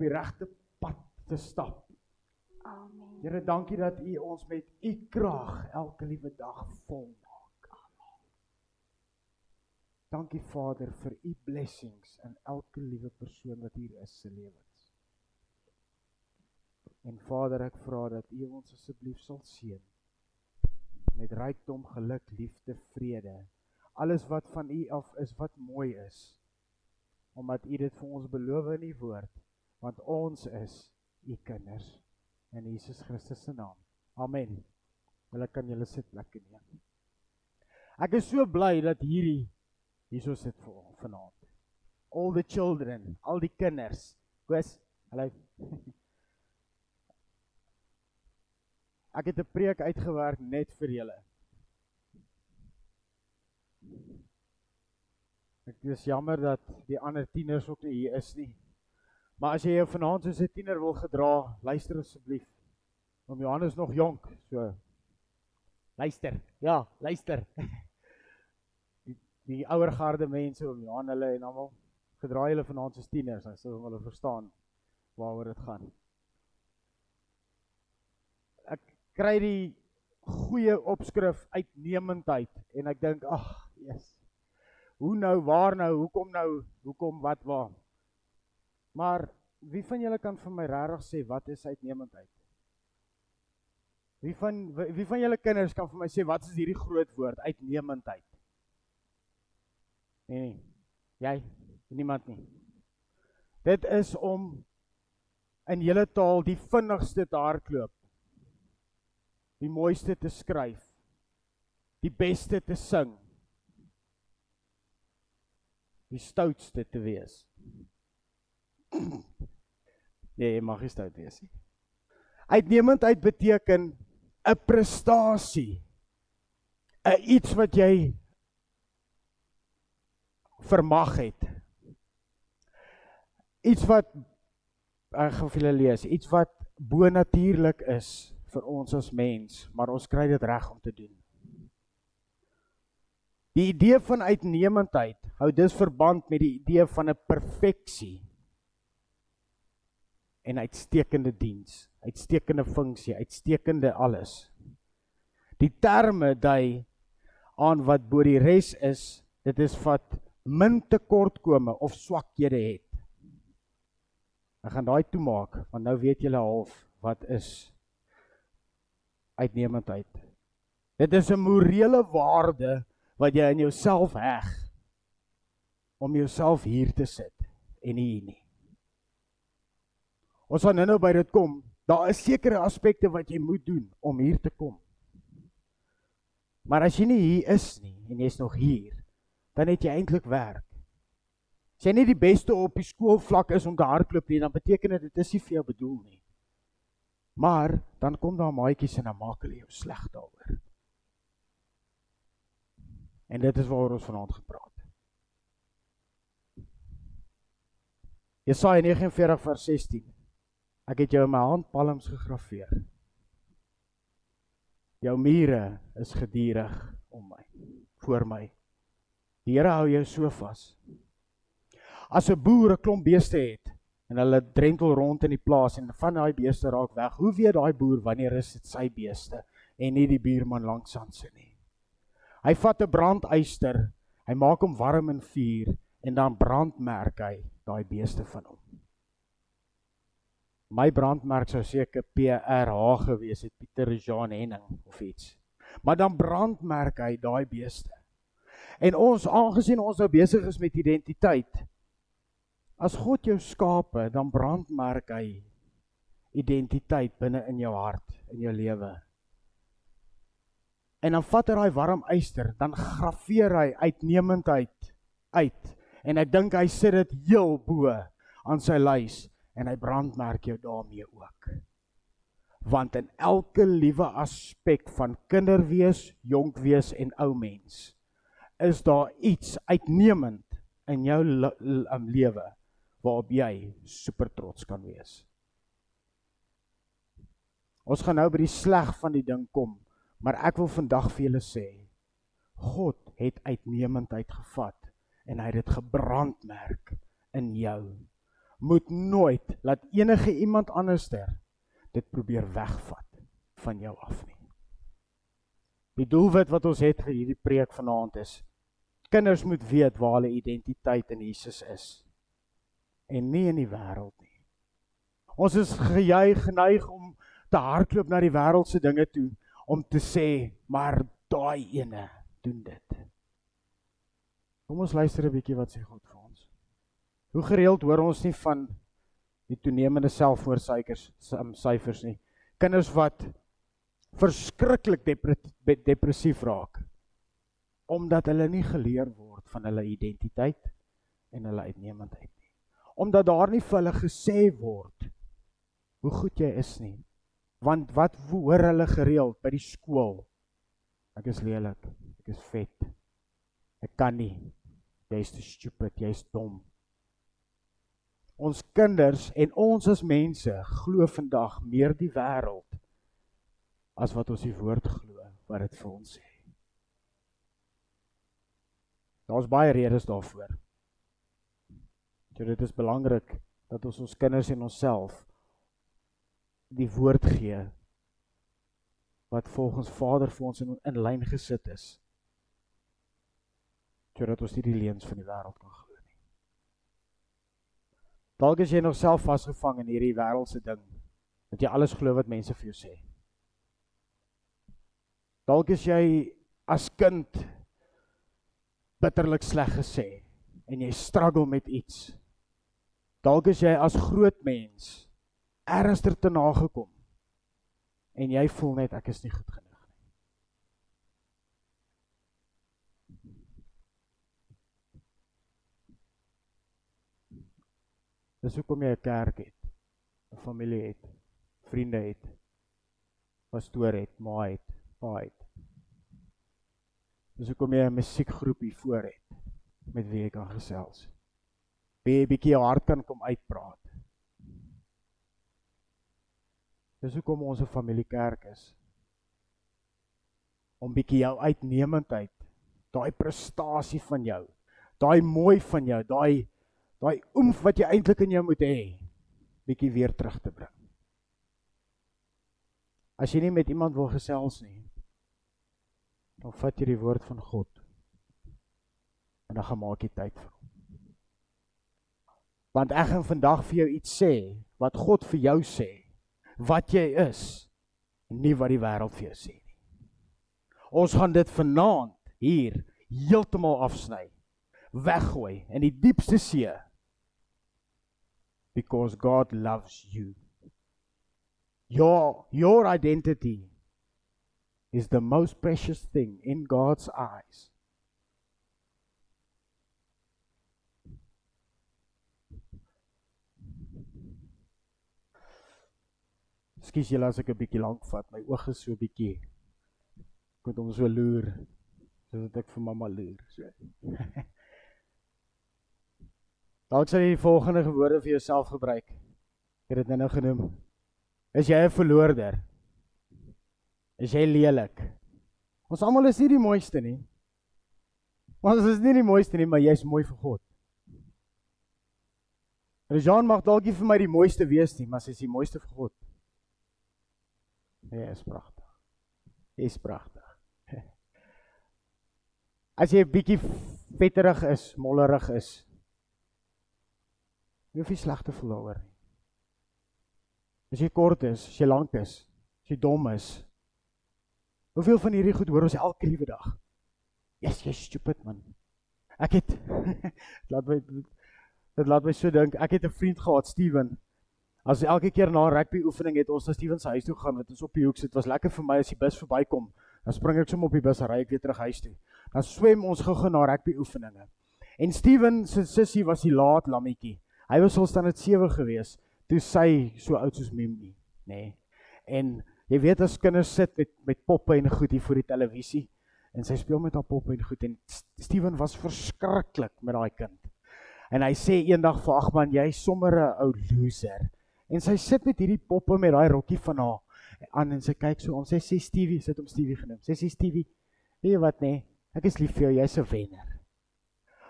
op die regte pad te stap. Amen. Here, dankie dat U ons met U krag elke liewe dag vol maak. Dankie Vader vir U blessings in elke liewe persoon wat hier is se lewens. En Vader, ek vra dat U ons asseblief sal seën met rykdom, geluk, liefde, vrede. Alles wat van U af is wat mooi is. Omdat U dit vir ons beloof in U woord, want ons is U kinders in Jesus Christus se naam. Amen. Julle kan julle sit plekke neem. Ek is so bly dat hierdie hierso sit vir vanaand. All the children, al die kinders. Koos, hulle Ek het 'n preek uitgewerk net vir julle. Ek is jammer dat die ander tieners ook nie hier is nie. Maar as jy jou vanaand soos 'n tiener wil gedra, luister asseblief. Om Johannes nog jonk, so luister. Ja, luister. Die, die ouer garde mense om Johan hulle en almal gedra hulle vanaand soos tieners, dan sou hulle verstaan waaroor dit gaan. Ek kry die goeie opskrif uitnemendheid en ek dink, ag, yes. Hoe nou, waar nou, hoekom nou, hoekom wat waar? Maar wie van julle kan vir my regtig sê wat is uitnemendheid? Wie van wie van julle kinders kan vir my sê wat is hierdie groot woord uitnemendheid? Nee. Jy, niemand nie. Dit is om in julle taal die vinnigste te hardloop. Die mooiste te skryf. Die beste te sing. Die stoutste te wees. Nee, jy mag nie stout wees nie. Uitnemendheid beteken 'n prestasie. 'n iets wat jy vermag het. Iets wat ek gaan vir julle lees, iets wat bo-natuurlik is vir ons as mens, maar ons kry dit reg om te doen. Die idee van uitnemendheid hou dus verband met die idee van 'n perfeksie en uitstekende diens, uitstekende funksie, uitstekende alles. Die terme dui aan wat bo die res is, dit is wat min tekortkome of swakhede het. Ek gaan daai toemaak want nou weet julle half wat is uitnemendheid. Dit is 'n morele waarde wat jy in jouself heg om jouself hier te sit en nie hier nie. Ons gaan nou-nou by dit kom. Daar is sekere aspekte wat jy moet doen om hier te kom. Maar as jy nie hier is nie en jy's nog hier, dan het jy eintlik werk. As jy nie die beste op die skoolvlak is om te hardloop nie, dan beteken dit dit is nie vir jou bedoel nie. Maar dan kom daar maatjies en dan maak hulle jou sleg daaroor. En dit is waaroor ons vanaand gepraat. Jesaja 49 vers 16. Ek het jou in my handpalms gegraveer. Jou mure is gedurig om my, voor my. Die Here hou jou so vas. As 'n boer 'n klomp beeste het en hulle drentel rond in die plaas en van daai beeste raak weg, hoe weet daai boer wanneer is dit sy beeste en nie die buurman langs aan se nie? Hy vat 'n brandyster, hy maak hom warm in vuur en dan brandmerk hy daai beeste van hom. My brandmerk sou seker PRH gewees het, Pieter Jean Henning of iets. Maar dan brandmerk hy daai beeste. En ons aangesien ons nou besig is met identiteit. As God jou skape, dan brandmerk hy identiteit binne in jou hart, in jou lewe. En dan vat hy daai warm yster, dan graweer hy uitnemendheid uit. En ek dink hy sit dit heel bo aan sy lys en hy brandmerk jou daarmee ook. Want in elke liewe aspek van kinderwees, jonkwees en ou mens is daar iets uitnemend in jou um, lewe waarop jy super trots kan wees. Ons gaan nou by die sleg van die ding kom, maar ek wil vandag vir julle sê God het uitnemendheid gevat en hy het dit gebrandmerk in jou moet nooit laat enige iemand anderster dit probeer wegvat van jou af nie. Die doelwit wat ons het vir hierdie preek vanaand is kinders moet weet waar hulle identiteit in Jesus is en nie in die wêreld nie. Ons is gejuig geneig om te hardloop na die wêreldse dinge toe om te sê maar daai ene doen dit. Kom ons luister 'n bietjie wat sê God vir ons. Hoe gereeld hoor ons nie van die toenemende selfmoordsyfers syfers nie. Kinders wat verskriklik depressief raak omdat hulle nie geleer word van hulle identiteit en hulle uitnemendheid nie. Omdat daar nie vir hulle gesê word hoe goed jy is nie. Want wat hoor hulle gereeld by die skool? Ek is lelik, ek is vet. Ek kan nie. Jy's te stupid, jy's dom. Ons kinders en ons as mense glo vandag meer die wêreld as wat ons die woord glo wat dit vir ons sê. Daar's baie redes daarvoor. So dit is belangrik dat ons ons kinders en onsself die woord gee wat volgens Vader vir ons in in lyn gesit is. Sodat ons nie die leuns van die wêreld kan glo. Dalk is jy nog self vasgevang in hierdie wêreldse ding dat jy alles glo wat mense vir jou sê. Dalk is jy as kind bitterlik sleg gesê en jy struggle met iets. Dalk is jy as groot mens ernstiger te nagekom. En jy voel net ek is nie goed genoeg nie. Dis hoekom jy 'n kerk het, 'n familie het, vriende het, pastoor het, ma het, pa het. Dis hoekom jy 'n musiekgroep hier voor het met wie jy kan gesels. Wie jy 'n bietjie jou hart kan kom uitpraat. Dis hoekom ons 'n familiekerk is. Om bietjie jou uitnemendheid, daai prestasie van jou, daai mooi van jou, daai daai oomf wat jy eintlik in jou moet hê, bietjie weer terug te bring. As jy nie met iemand wil gesels nie, dan vat jy die woord van God en dan gaan maak jy tyd vir hom. Want ek gaan vandag vir jou iets sê wat God vir jou sê wat jy is nie wat die wêreld vir jou sê nie. Ons gaan dit vanaand hier heeltemal afsny. Weggooi in die diepste see. Because God loves you. Your your identity is the most precious thing in God's eyes. Skus julle as ek 'n bietjie lank vat. My oog is so bietjie ek moet hom so loer sodat ek vir mamma loer. So. Dalk sal jy die volgende woorde vir jouself gebruik. Ek het dit nou genoem. Is jy 'n verloorder? Is jy lelik? Ons almal is nie die mooiste nie. Ons is nie die mooiste nie, maar jy's mooi vir God. Rejan mag dalk nie vir my die mooiste wees nie, maar sy is die mooiste vir God. Nee, is pragtig. Is pragtig. As jy 'n bietjie vetterig is, mollerig is, jy hoef nie sleg te voel daaroor nie. As jy kort is, as jy lank is, as jy dom is. Hoeveel van hierdie goed hoor ons elke liewe dag? Yes, jy stupid man. Ek het laat my dit laat my so dink. Ek het 'n vriend gehad, Steven. As elke keer na 'n rugby oefening het ons na Steven se huis toe gaan, wat ons op die hoek sit, was lekker vir my as die bus verbykom. Dan spring ek sommer op die bus en ry ek weer terug huis toe. Dan swem ons gou-gou na rugby oefeninge. En Steven se sussie was die laat lammetjie. Hy was al staan dit 7 gewees toe sy so oud soos Mimi, nê. Nee. En jy weet as kinders sit met met poppe en goed hier voor die televisie en sy speel met haar poppe en goed en Steven was verskriklik met daai kind. En hy sê eendag vir Agman, jy sommer 'n ou loser. En sy sit met hierdie poppe met daai rokkie van haar aan en sy kyk so om sy sê Stevie, sit hom Stevie genoem. Sy sê Stevie, weet jy wat nê? Nee, ek is lief vir jou, jy's 'n wenner.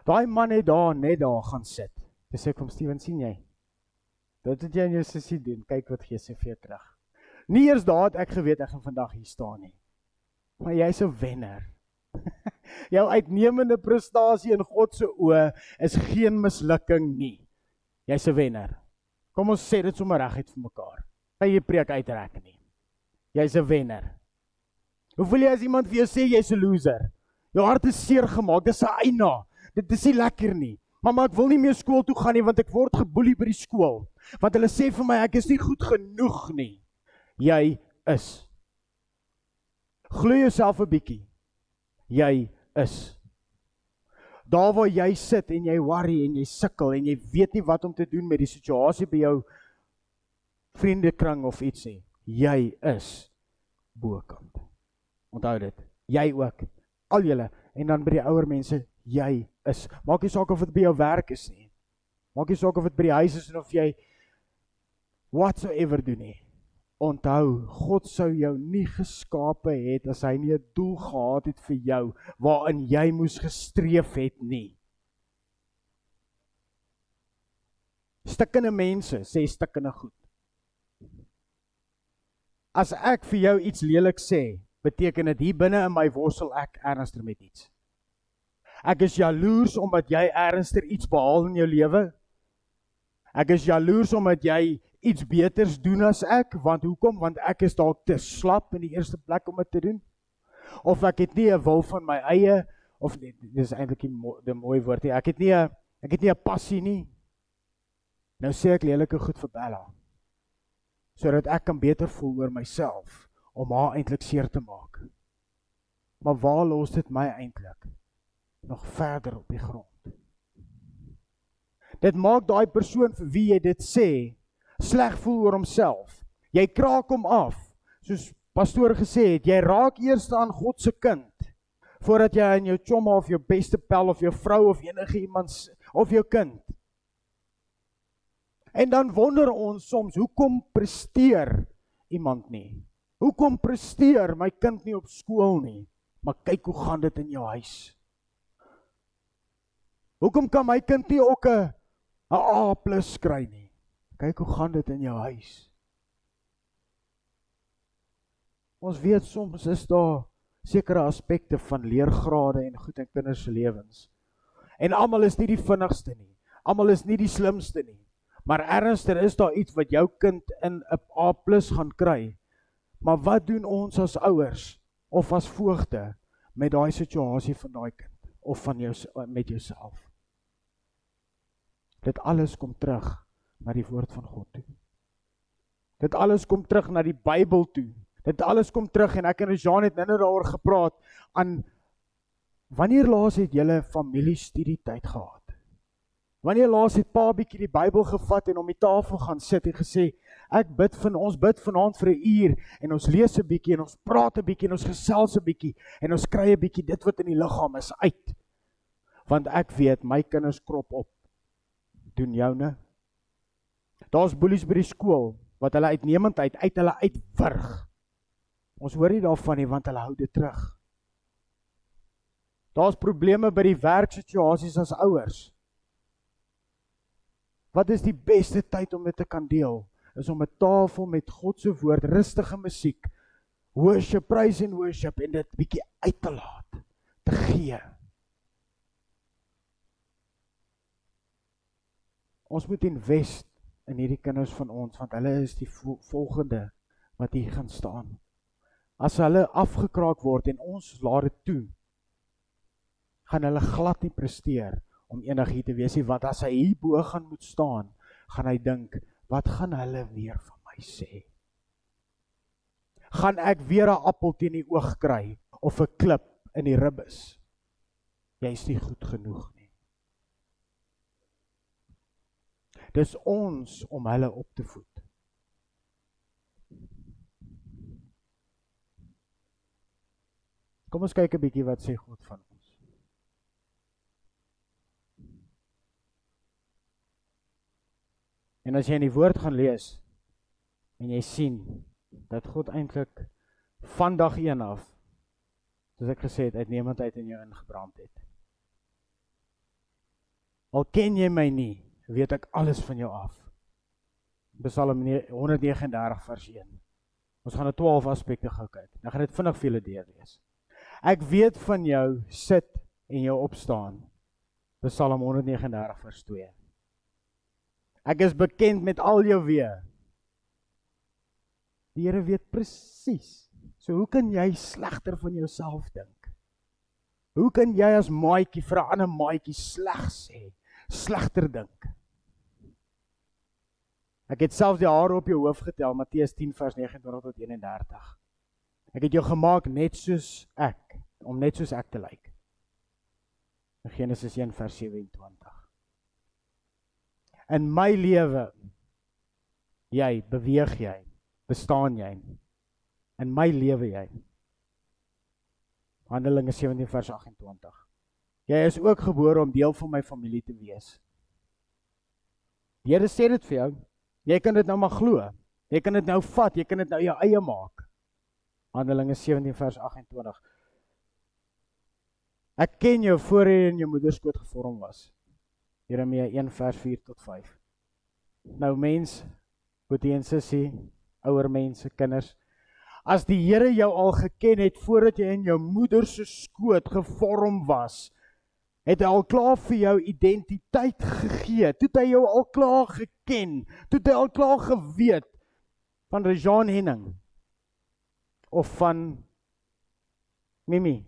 Daai man het daar net daar gaan sit. Dis ek kom Steven sien jy? Dit het jy in jou sussie doen. Kyk wat gee sy vir jou terug. Nie eers daar het ek geweet ek gaan vandag hier staan nie. Maar jy's 'n wenner. jou uitnemende prestasie in God se oë is geen mislukking nie. Jy's 'n wenner. Kom ons sê dit sommer reguit vir mekaar. Jy preek uitrek nie. Jy's 'n wenner. Hoe voel jy as iemand vir jou sê jy's 'n loser? Jou hart is seer gemaak. Dis 'n eina. Dit is nie lekker nie. Mamma, ek wil nie meer skool toe gaan nie want ek word geboelie by die skool. Want hulle sê vir my ek is nie goed genoeg nie. Jy is. Glo jouself 'n bietjie. Jy is. Daar waar jy sit en jy worry en jy sukkel en jy weet nie wat om te doen met die situasie by jou vriendekring of iets nie. Jy is bokant. Onthou dit. Jy ook. Al julle en dan by die ouer mense, jy is. Maak nie saak of dit by jou werk is nie. Maak nie saak of dit by die huis is of jy whatsoever doen nie. Onthou, God sou jou nie geskape het as hy nie 'n doel gehad het vir jou waarin jy moes gestreef het nie. Stikkende mense sê stikkende goed. As ek vir jou iets lelik sê, beteken dit hier binne in my worstel ek ernstiger met iets. Ek is jaloers omdat jy ernstiger iets behaal in jou lewe. Ek is jaloers omdat jy iets beters doen as ek, want hoekom? Want ek is dalk te slap in die eerste plek om dit te doen. Of ek het nie 'n wil van my eie of nie, dis eintlik die, die mooi woord nie. Ek het nie 'n ek het nie 'n passie nie. Nou sê ek lelike goed vir Bella. Sodat ek kan beter voel oor myself om haar eintlik seer te maak. Maar waar los dit my eintlik? Nog verder op die grond. Dit maak daai persoon vir wie jy dit sê sleg voel oor homself. Jy kraak hom af. Soos pastoor gesê het, jy raak eers aan God se kind voordat jy aan jou chomma of jou beste pel of jou vrou of enige iemand of jou kind. En dan wonder ons soms, hoekom presteer iemand nie? Hoekom presteer my kind nie op skool nie? Maar kyk hoe gaan dit in jou huis. Hoekom kan my kind nie ook 'n 'n A+ kry nie? Kyk hoe gaan dit in jou huis. Ons weet soms is daar sekere aspekte van leergrade en goed in kinders se lewens. En almal is nie die vinnigste nie. Almal is nie die slimste nie. Maar ernstiger is daar iets wat jou kind in 'n A+ gaan kry Maar wat doen ons as ouers of as voogte met daai situasie van daai kind of van jou met jouself? Dit alles kom terug na die woord van God toe. Dit alles kom terug na die Bybel toe. Dit alles kom terug en ek en Jean het nou-nou daaroor gepraat aan wanneer laas het julle familie studie tyd gehad? Wanneer laas het pa bietjie die Bybel gevat en om die tafel gaan sit en gesê ek bid vir ons bid vanaand vir 'n uur en ons lees 'n bietjie en ons praat 'n bietjie en ons gesels 'n bietjie en ons kry 'n bietjie dit wat in die liggaam is uit. Want ek weet my kinders krop op. Doen joune. Daar's boelies by die skool wat hulle uitnemendheid uit hulle uitwurg. Ons hoor nie daarvan nie want hulle hou dit terug. Daar's probleme by die werksituasies as ouers. Wat is die beste tyd om dit te kan deel? is om 'n tafel met God se woord, rustige musiek, worship, praise and worship en dit bietjie uit te laat, te gee. Ons moet invest in hierdie kinders van ons want hulle is die volgende wat hier gaan staan. As hulle afgekraak word en ons laat dit toe, gaan hulle glad nie presteer om enigiets te wees nie want as hy hier bo gaan moet staan, gaan hy dink wat gaan hulle weer van my sê? Gaan ek weer 'n appel teen die oog kry of 'n klip in die ribbes? Jy's nie goed genoeg nie. Dis ons om hulle op te voed. Kom ons kyk 'n bietjie wat sê God van En as jy in die woord gaan lees en jy sien dat God eintlik van dag 1 af soos ek gesê het uitnemendheid in jou ingebrand het. Al ken jy my nie, weet ek alles van jou af. Psalm 139 vers 1. Ons gaan na 12 aspekte gou kyk. Dan gaan dit vinnig vir julle deurlees. Ek weet van jou sit en jou opstaan. Psalm 139 vers 2. Ek is bekend met al jou weë. Die Here weet presies. So hoe kan jy slegter van jouself dink? Hoe kan jy as maatjie vir 'n ander maatjie sleg sê? Slegter dink? Ek het self die hare op jou hoof getel, Matteus 10 vers 29 tot 31. Ek het jou gemaak net soos ek, om net soos ek te lyk. Genesis 1 vers 27. In my lewe jy beweeg jy, bestaan jy. In my lewe jy. Handelinge 17 vers 28. Jy is ook gebore om deel van my familie te wees. Die Here sê dit vir jou. Jy kan dit nou maar glo. Jy kan dit nou vat, jy kan dit nou jou eie maak. Handelinge 17 vers 28. Ek ken jou voor jy in jou moeder skoot gevorm was. Jeremia 1 vers 4 tot 5. Nou mens, boetie en sussie, ouer mense, kinders, as die Here jou al geken het voordat jy in jou moeder se skoot gevorm was, het hy al klaar vir jou identiteit gegee. Toe het hy jou al klaar geken. Toe het hy al klaar geweet van Rejean Henning of van Mimi.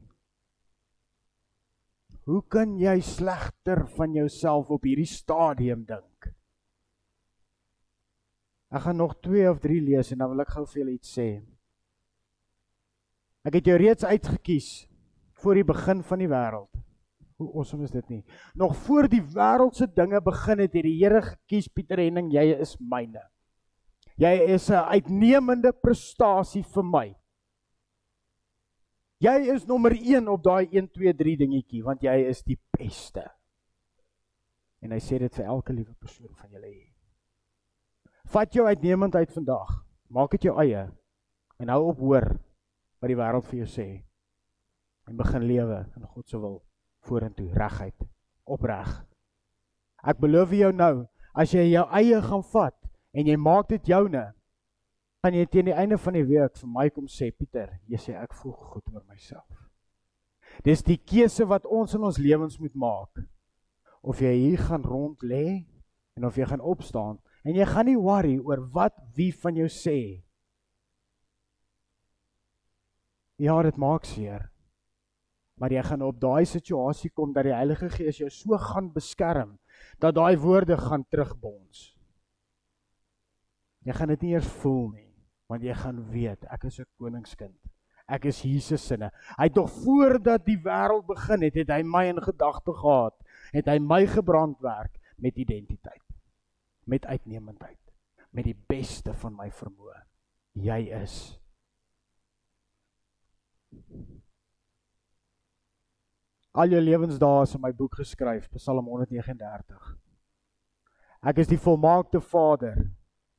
Hoe kan jy slegter van jouself op hierdie stadium dink? Ek gaan nog 2 of 3 lees en dan wil ek gou vir julle iets sê. Ek het jou reeds uitgekies voor die begin van die wêreld. Hoe awesome is dit nie? Nog voor die wêreldse dinge begin het, het die Here gekies Pieter Henning, jy is myne. Jy is 'n uitnemende prestasie vir my. Jy is nommer 1 op daai 1 2 3 dingetjie want jy is die beste. En hy sê dit vir elke liewe persoon van julle hier. Vat jou uitnemendheid vandag. Maak dit jou eie en hou op hoor wat die wêreld vir jou sê. En begin lewe in God se wil vorentoe regheid opreg. Ek beloof jou nou, as jy jou eie gaan vat en jy maak dit joune, gaan jy teen die einde van die week vir my kom sê Pieter, jy sê ek voel goed oor myself. Dis die keuse wat ons in ons lewens moet maak. Of jy hier gaan rond lê en of jy gaan opstaan en jy gaan nie worry oor wat wie van jou sê. Ja, dit maak seer maar jy gaan op daai situasie kom dat die Heilige Gees jou so gaan beskerm dat daai woorde gaan terugbons. Jy gaan dit nie eers voel nie, want jy gaan weet ek is 'n koningskind. Ek is Jesus se. Hy het nog voordat die wêreld begin het, het hy my in gedagte gehad. Het hy my gebrandwerk met identiteit, met uitnemendheid, met die beste van my vermoë. Jy is Al jou lewensdae is in my boek geskryf, Psalm 139. Ek is die volmaakte Vader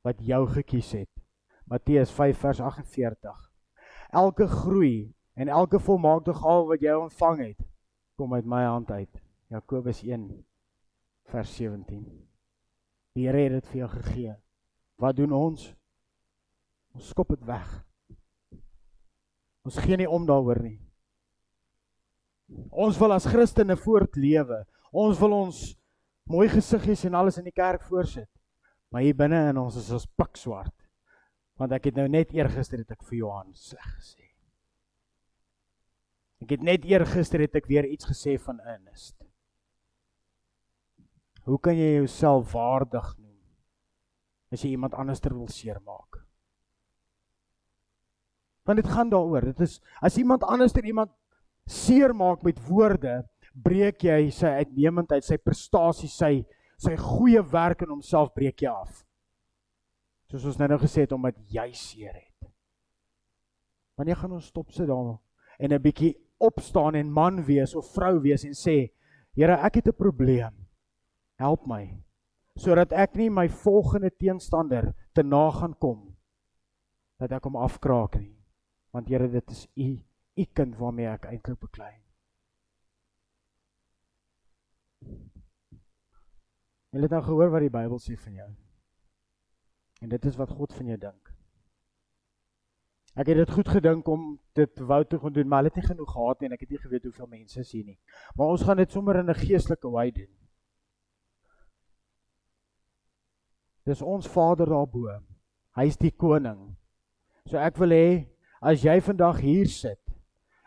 wat jou gekies het. Matteus 5 vers 48. Elke groei en elke volmaakte gawe wat jy ontvang het, kom uit my hand uit. Jakobus 1 vers 17. Die Here het dit vir jou gegee. Wat doen ons? Ons skop dit weg. Ons gee nie om daaroor nie. Ons wil as Christene voortlewe. Ons wil ons mooi gesiggies en alles in die kerk voorsit. Maar hier binne in ons is ons pikswart. Want ek het nou net eergister het ek vir Johan sleg gesê. Ek het net eergister het ek weer iets gesê van Ernest. Hoe kan jy jouself waardig noem as jy iemand anders ter wil seermaak? Want dit gaan daaroor. Dit is as iemand anders ter iemand seermaak met woorde, breek jy sy uitnemendheid, sy prestasie, sy sy goeie werk in homself breek jy af. Soos ons nou nou gesê het omdat jy seer het. Wanneer gaan ons stop sit daar en 'n bietjie opstaan en man wees of vrou wees en sê, Here, ek het 'n probleem. Help my sodat ek nie my volgende teenstander te na gaan kom dat ek hom afkraak nie. Want Here, dit is u u kind waarmee ek eintlik beklei. Jy het nou gehoor wat die Bybel sê van jou. En dit is wat God van jou dink. Ek het dit goed gedink om dit wou te gaan doen, maar hulle het nie genoeg gehad nie en ek het nie geweet hoeveel mense is hier nie. Maar ons gaan dit sommer in 'n geestelike wy doen. Dis ons Vader daarbo. Hy's die koning. So ek wil hê as jy vandag hier sit,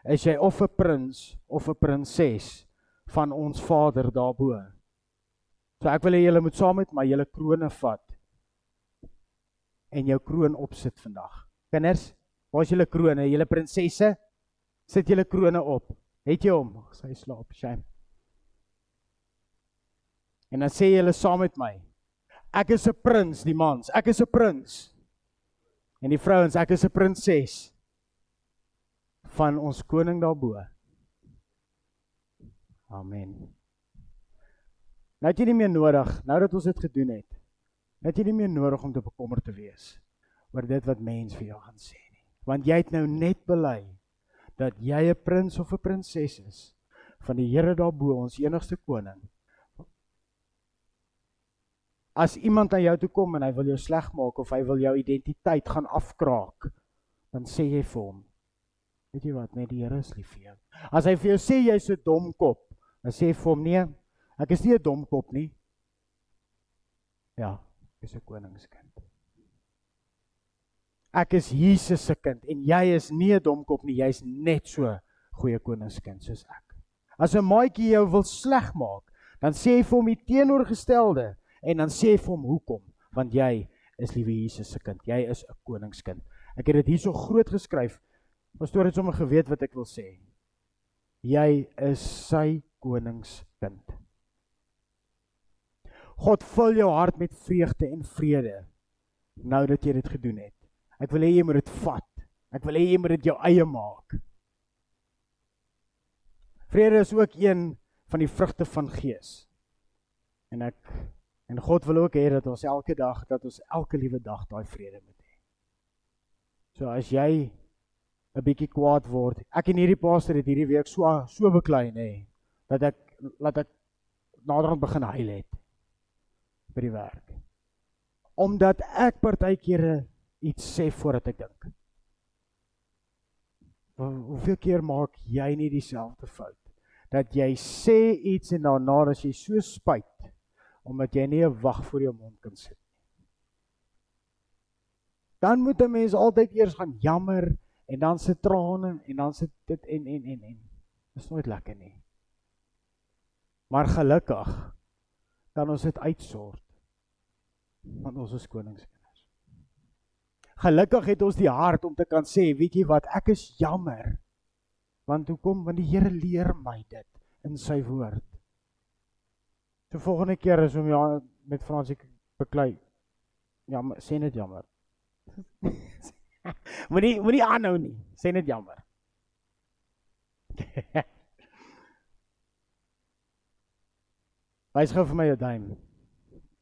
is jy of 'n prins of 'n prinses van ons Vader daarbo. So ek wil hê julle moet saam met my julle krones vat en jou kroon opsit vandag. Kinders, Waar is julle krones? Julle prinsesse? Sit julle krones op. Het jy hom? Sy slaap, shame. En dan sê julle saam met my. Ek is 'n prins, die mans. Ek is 'n prins. En die vrouens, ek is 'n prinses van ons koning daarbo. Amen. Nou het jy nie meer nodig nou dat ons dit gedoen het. Nou het jy nie meer nodig om te bekommerd te wees oor dit wat mense vir jou gaan sê want jy het nou net bely dat jy 'n prins of 'n prinses is van die Here daarbo ons enigste koning. As iemand aan jou toe kom en hy wil jou sleg maak of hy wil jou identiteit gaan afkraak, dan sê jy vir hom: "Weet jy wat, net die Here is lief vir jou." As hy vir jou sê jy's 'n domkop, dan sê vir hom: "Nee, ek is nie 'n domkop nie." Ja, ek is 'n koningskind. Ek is Jesus se kind en jy is nie 'n domkop nie, jy's net so goeie koningskind soos ek. As 'n maatjie jou wil sleg maak, dan sê jy vir hom die teenoorgestelde en dan sê jy vir hom hoekom? Want jy is liewe Jesus se kind. Jy is 'n koningskind. Ek het dit hierso groot geskryf. Pastoor het sommer geweet wat ek wil sê. Jy is sy koningskind. God vul jou hart met vreugde en vrede nou dat jy dit gedoen het. Ek wil hê jy moet dit vat. Ek wil hê jy moet dit jou eie maak. Vrede is ook een van die vrugte van Gees. En ek en God wil ook hê dat ons elke dag, dat ons elke liewe dag daai vrede moet hê. So as jy 'n bietjie kwaad word, ek en hierdie pastor het hierdie week so so beklei nê, dat ek laat ek naderhand begin huil het by die werk. Omdat ek partykeere iets sê voordat ek dink. Hoeveel keer maak jy nie dieselfde fout dat jy sê iets en daarna as jy so spyt omdat jy nie 'n wag voor jou mond kan sit nie. Dan moet 'n mens altyd eers gaan jammer en dan se trane en dan se dit en en en en. Is nooit lekker nie. Maar gelukkig kan ons dit uitsort. Want ons is konings. Gelukkig het ons die hart om te kan sê, weet jy wat, ek is jammer. Want hoekom? Want die Here leer my dit in sy woord. So volgende keer as om ja met Fransie beklei. Ja, sê net jammer. moenie moenie aanhou nie. Sê net jammer. Wys gou vir my jou duim.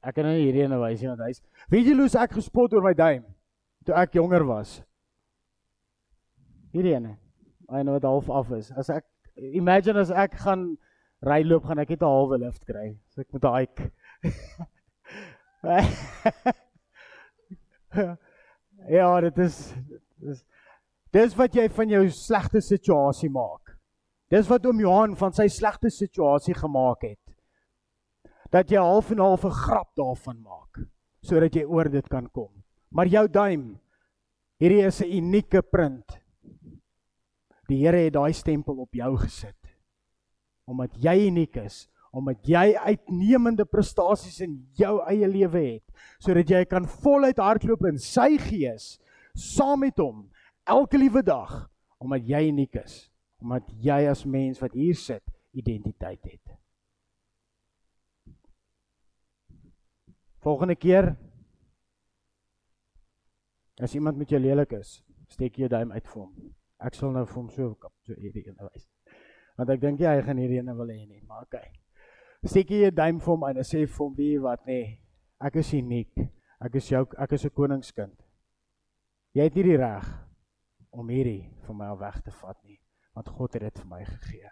Ek kan nou hierdie ene wys want hy's Weet jy hoe ek gespot oor my duim? toe ek jonger was. Hierdie ene. Hy nou wat half af is. As ek imagine as ek gaan ry loop gaan ek net 'n halwe lift kry. So ek moet 'n hike. ja, dit is dis dis wat jy van jou slegte situasie maak. Dis wat oom Johan van sy slegte situasie gemaak het. Dat jy half en half 'n grap daarvan maak sodat jy oor dit kan kom. Maar jou duim, hierdie is 'n unieke print. Die Here het daai stempel op jou gesit. Omdat jy uniek is, omdat jy uitnemende prestasies in jou eie lewe het, sodat jy kan voluit hardloop in sy gees saam met hom elke liewe dag, omdat jy uniek is, omdat jy as mens wat hier sit, identiteit het. Volgende keer As iemand met jou lelik is, steek jou duim uit vir hom. Ek sal nou vir hom so kap so hierdie een wys. Want ek dink jy hy gaan hierdie een wil hê nie, maar okay. Steek jy jou duim vir hom en sê vir hom wie wat nê. Nee, ek is uniek. Ek is jou ek is 'n koningskind. Jy het nie die reg om hierdie van my weg te vat nie, want God het dit vir my gegee.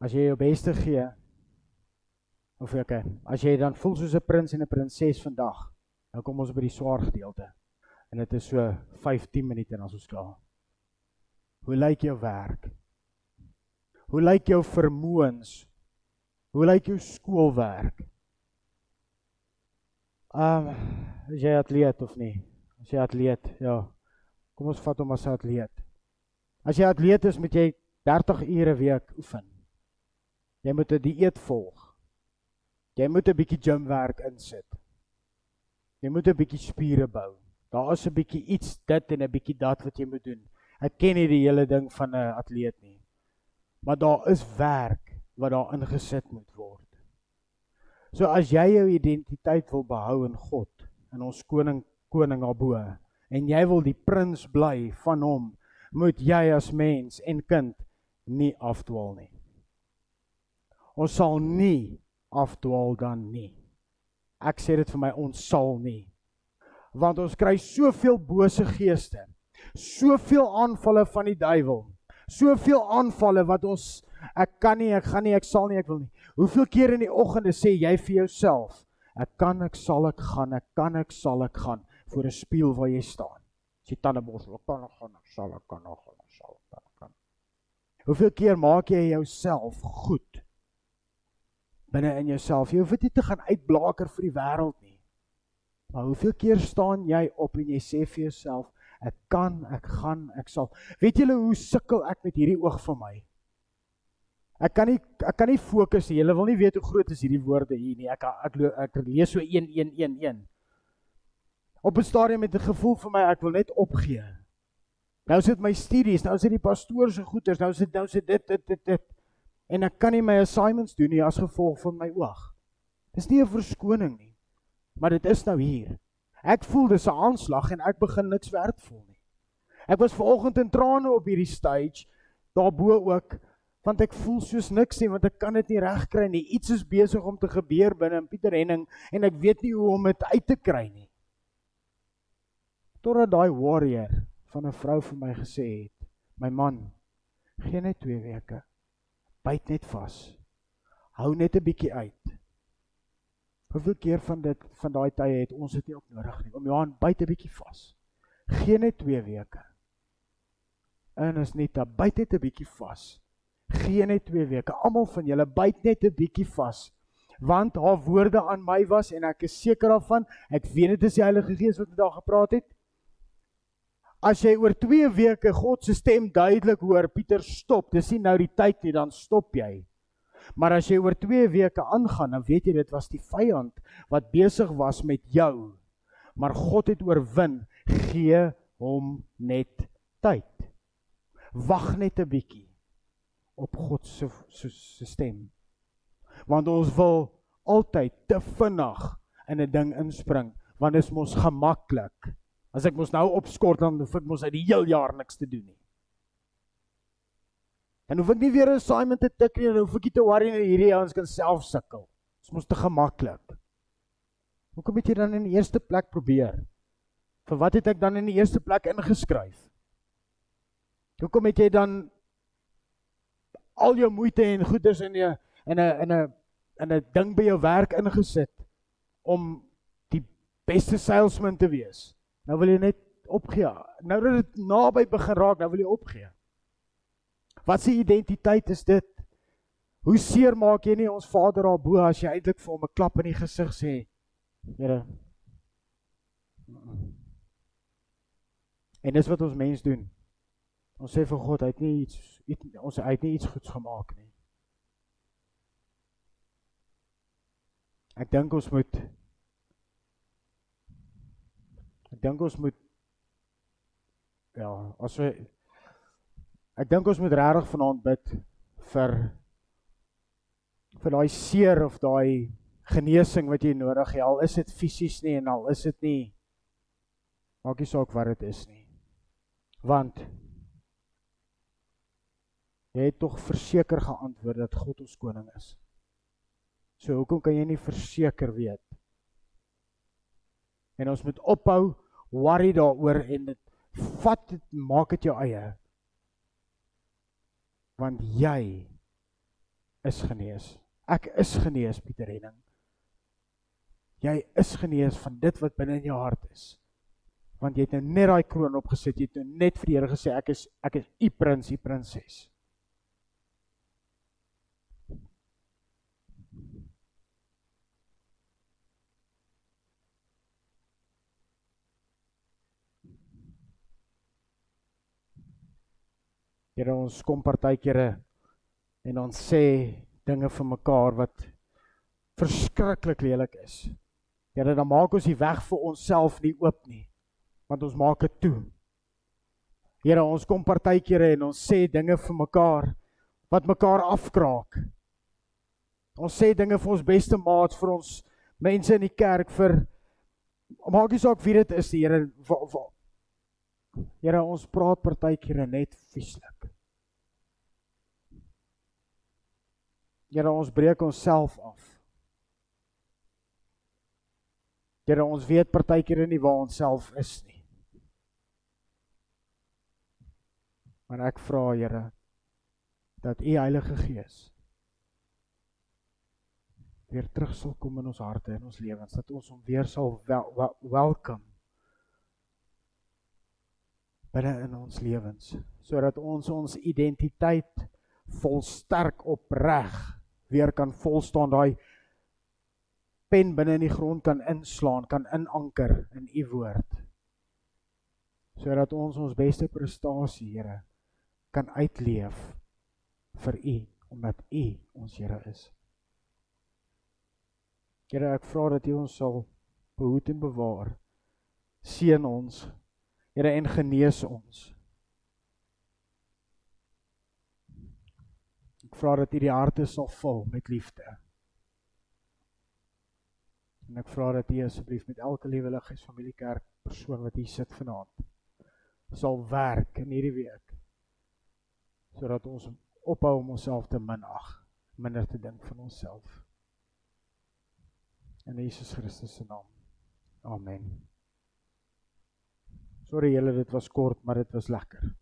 As jy jou beste gee, Of okay, as jy dan voel soos 'n prins en 'n prinses vandag, nou kom ons by die swaar gedeelte. En dit is so 15 minute en ons is klaar. Hoe lyk jou werk? Hoe lyk jou vermoëns? Hoe lyk jou skoolwerk? Ehm, um, jy atleet of nie? As jy atleet, ja. Kom ons vat hom as 'n atleet. As jy atleet is, moet jy 30 ure 'n week oefen. Jy moet 'n die dieet volg. Jy moet 'n bietjie gym werk insit. Jy moet 'n bietjie spiere bou. Daar is 'n bietjie iets dit en 'n bietjie dat wat jy moet doen. Ek ken nie die hele ding van 'n atleet nie. Maar daar is werk wat daar ingesit moet word. So as jy jou identiteit wil behou in God, in ons koning koning daarbo en jy wil die prins bly van hom, moet jy as mens en kind nie afdwaal nie. Ons sal nie afdwaal dan nie. Ek sê dit vir my ons sal nie. Want ons kry soveel bose geeste. Soveel aanvalle van die duiwel. Soveel aanvalle wat ons ek kan nie, ek gaan nie, ek sal nie, ek wil nie. Hoeveel keer in die oggende sê jy vir jouself, ek kan, ek sal ek gaan, ek kan, ek sal ek gaan voor 'n spieël waar jy staan. As jy tande borsel, ek kan nog gaan, ek sal ek kan nog gaan, ek sal ek kan. Hoeveel keer maak jy jouself goed? binne in jouself. Jy hoef dit nie te gaan uitblaker vir die wêreld nie. Maar hoeveel keer staan jy op en jy sê vir jouself, ek kan, ek gaan, ek sal. Weet julle hoe sukkel ek met hierdie oog van my? Ek kan nie ek kan nie fokus nie. Julle wil nie weet hoe groot is hierdie woorde hier nie. Ek ek ek, ek lees so 1111. Op 'n stadium met 'n gevoel vir my ek wil net opgee. Nou sit my studies, nou sit die pastoor se goeters, nou sit nou sit dit dit dit dit en ek kan nie my assignments doen nie as gevolg van my oog. Dis nie 'n verskoning nie. Maar dit is nou hier. Ek voel dis 'n aanslag en ek begin niks werd voel nie. Ek was vanoggend in trane op hierdie stage daarbo ook want ek voel soos niks nie want ek kan dit nie regkry nie. Iets is besig om te gebeur binne in Pieter Henning en ek weet nie hoe om dit uit te kry nie. Totdat daai warrior van 'n vrou vir my gesê het, my man, gee net 2 weke byt net vas. Hou net 'n bietjie uit. Hoeveel keer van dit van daai tye het ons dit nie op nodig nie. Om Johan byt 'n bietjie vas. Geen net 2 weke. En is net 'n byt net 'n bietjie vas. Geen net 2 weke. Almal van julle byt net 'n bietjie vas. Want haar woorde aan my was en ek is seker daarvan, ek weet dit is die Heilige Gees wat met haar gepraat het. As jy oor 2 weke God se stem duidelik hoor, Pieter stop, dis nie nou die tyd nie, dan stop jy. Maar as jy oor 2 weke aangaan, dan weet jy dit was die vyand wat besig was met jou. Maar God het oorwin, gee hom net tyd. Wag net 'n bietjie op God se se stem. Want ons wil altyd te vinnig in 'n ding inspring, want dit is mos gemaklik. As ek mos nou opskort dan hoef ek mos uit die heel jaar niks te doen nie. En hoef ek nie weer 'n assignment te tik nie, dan hoef ek nie te worry nie hierdie ouens kan self sukkel. Dit is mos te gemaklik. Hoekom het jy dan in die eerste plek probeer? Vir wat het ek dan in die eerste plek ingeskryf? Hoekom het jy dan al jou moeite en goeders in 'n in 'n in 'n in 'n ding by jou werk ingesit om die beste salesman te wees? Nou wil jy net opgee. Nou dat dit naby begin raak, nou wil jy opgee. Wat se identiteit is dit? Hoe seer maak jy nie ons Vader daarbo as jy eintlik vir hom 'n klap in die gesig sê? Here. En dis wat ons mens doen. Ons sê vir God, hy het nie iets, iets ons hy het nie iets goeds gemaak nie. Ek dink ons moet Ek dink ons moet ja, as we ek dink ons moet regtig vanaand bid vir vir daai seer of daai genesing wat jy nodig het. Al is dit fisies nie en al is dit nie maak nie saak wat dit is nie. Want jy het tog verseker geantwoord dat God ons koning is. So hoekom kan jy nie verseker weet en ons moet ophou worry daaroor en dit vat dit maak dit jou eie want jy is genees Ek is genees, Pieter Henning. Jy is genees van dit wat binne in jou hart is. Want jy het nou net daai kroon opgesit, jy het nou net vir die Here gesê ek is ek is u prins, u prinses. Here ons kom partykeere en ons sê dinge vir mekaar wat verskriklik lelik is. Here dan maak ons die weg vir onsself nie oop nie. Want ons maak dit toe. Here ons kom partykeere en ons sê dinge vir mekaar wat mekaar afkraak. Ons sê dinge vir ons beste maats, vir ons mense in die kerk vir maak nie saak wie dit is, die Here Here ons praat partykeer net vieslik. Here ons breek onsself af. Here ons weet partykeer nie waar ons self is nie. Maar ek vra Here dat u Heilige Gees weer terug sal kom in ons harte en ons lewens dat ons hom weer sal wel, wel, welkom binne in ons lewens sodat ons ons identiteit volsterk opreg weer kan vol staan daai pen binne in die grond kan inslaan kan inanker in u woord sodat ons ons beste prestasie Here kan uitleef vir u omdat u ons Here is. Here ek vra dat u ons sal behoed en bewaar seën ons Here en genees ons Ek vra dat U die harte sal vul met liefde. En ek vra dat U asseblief met elke lieweliges familiekerk persoon wat hier sit vanaand sal werk in hierdie week sodat ons ophou om onsself te minag, minder te dink van onsself. In Jesus Christus se naam. Amen. Sorry julle, dit was kort, maar dit was lekker.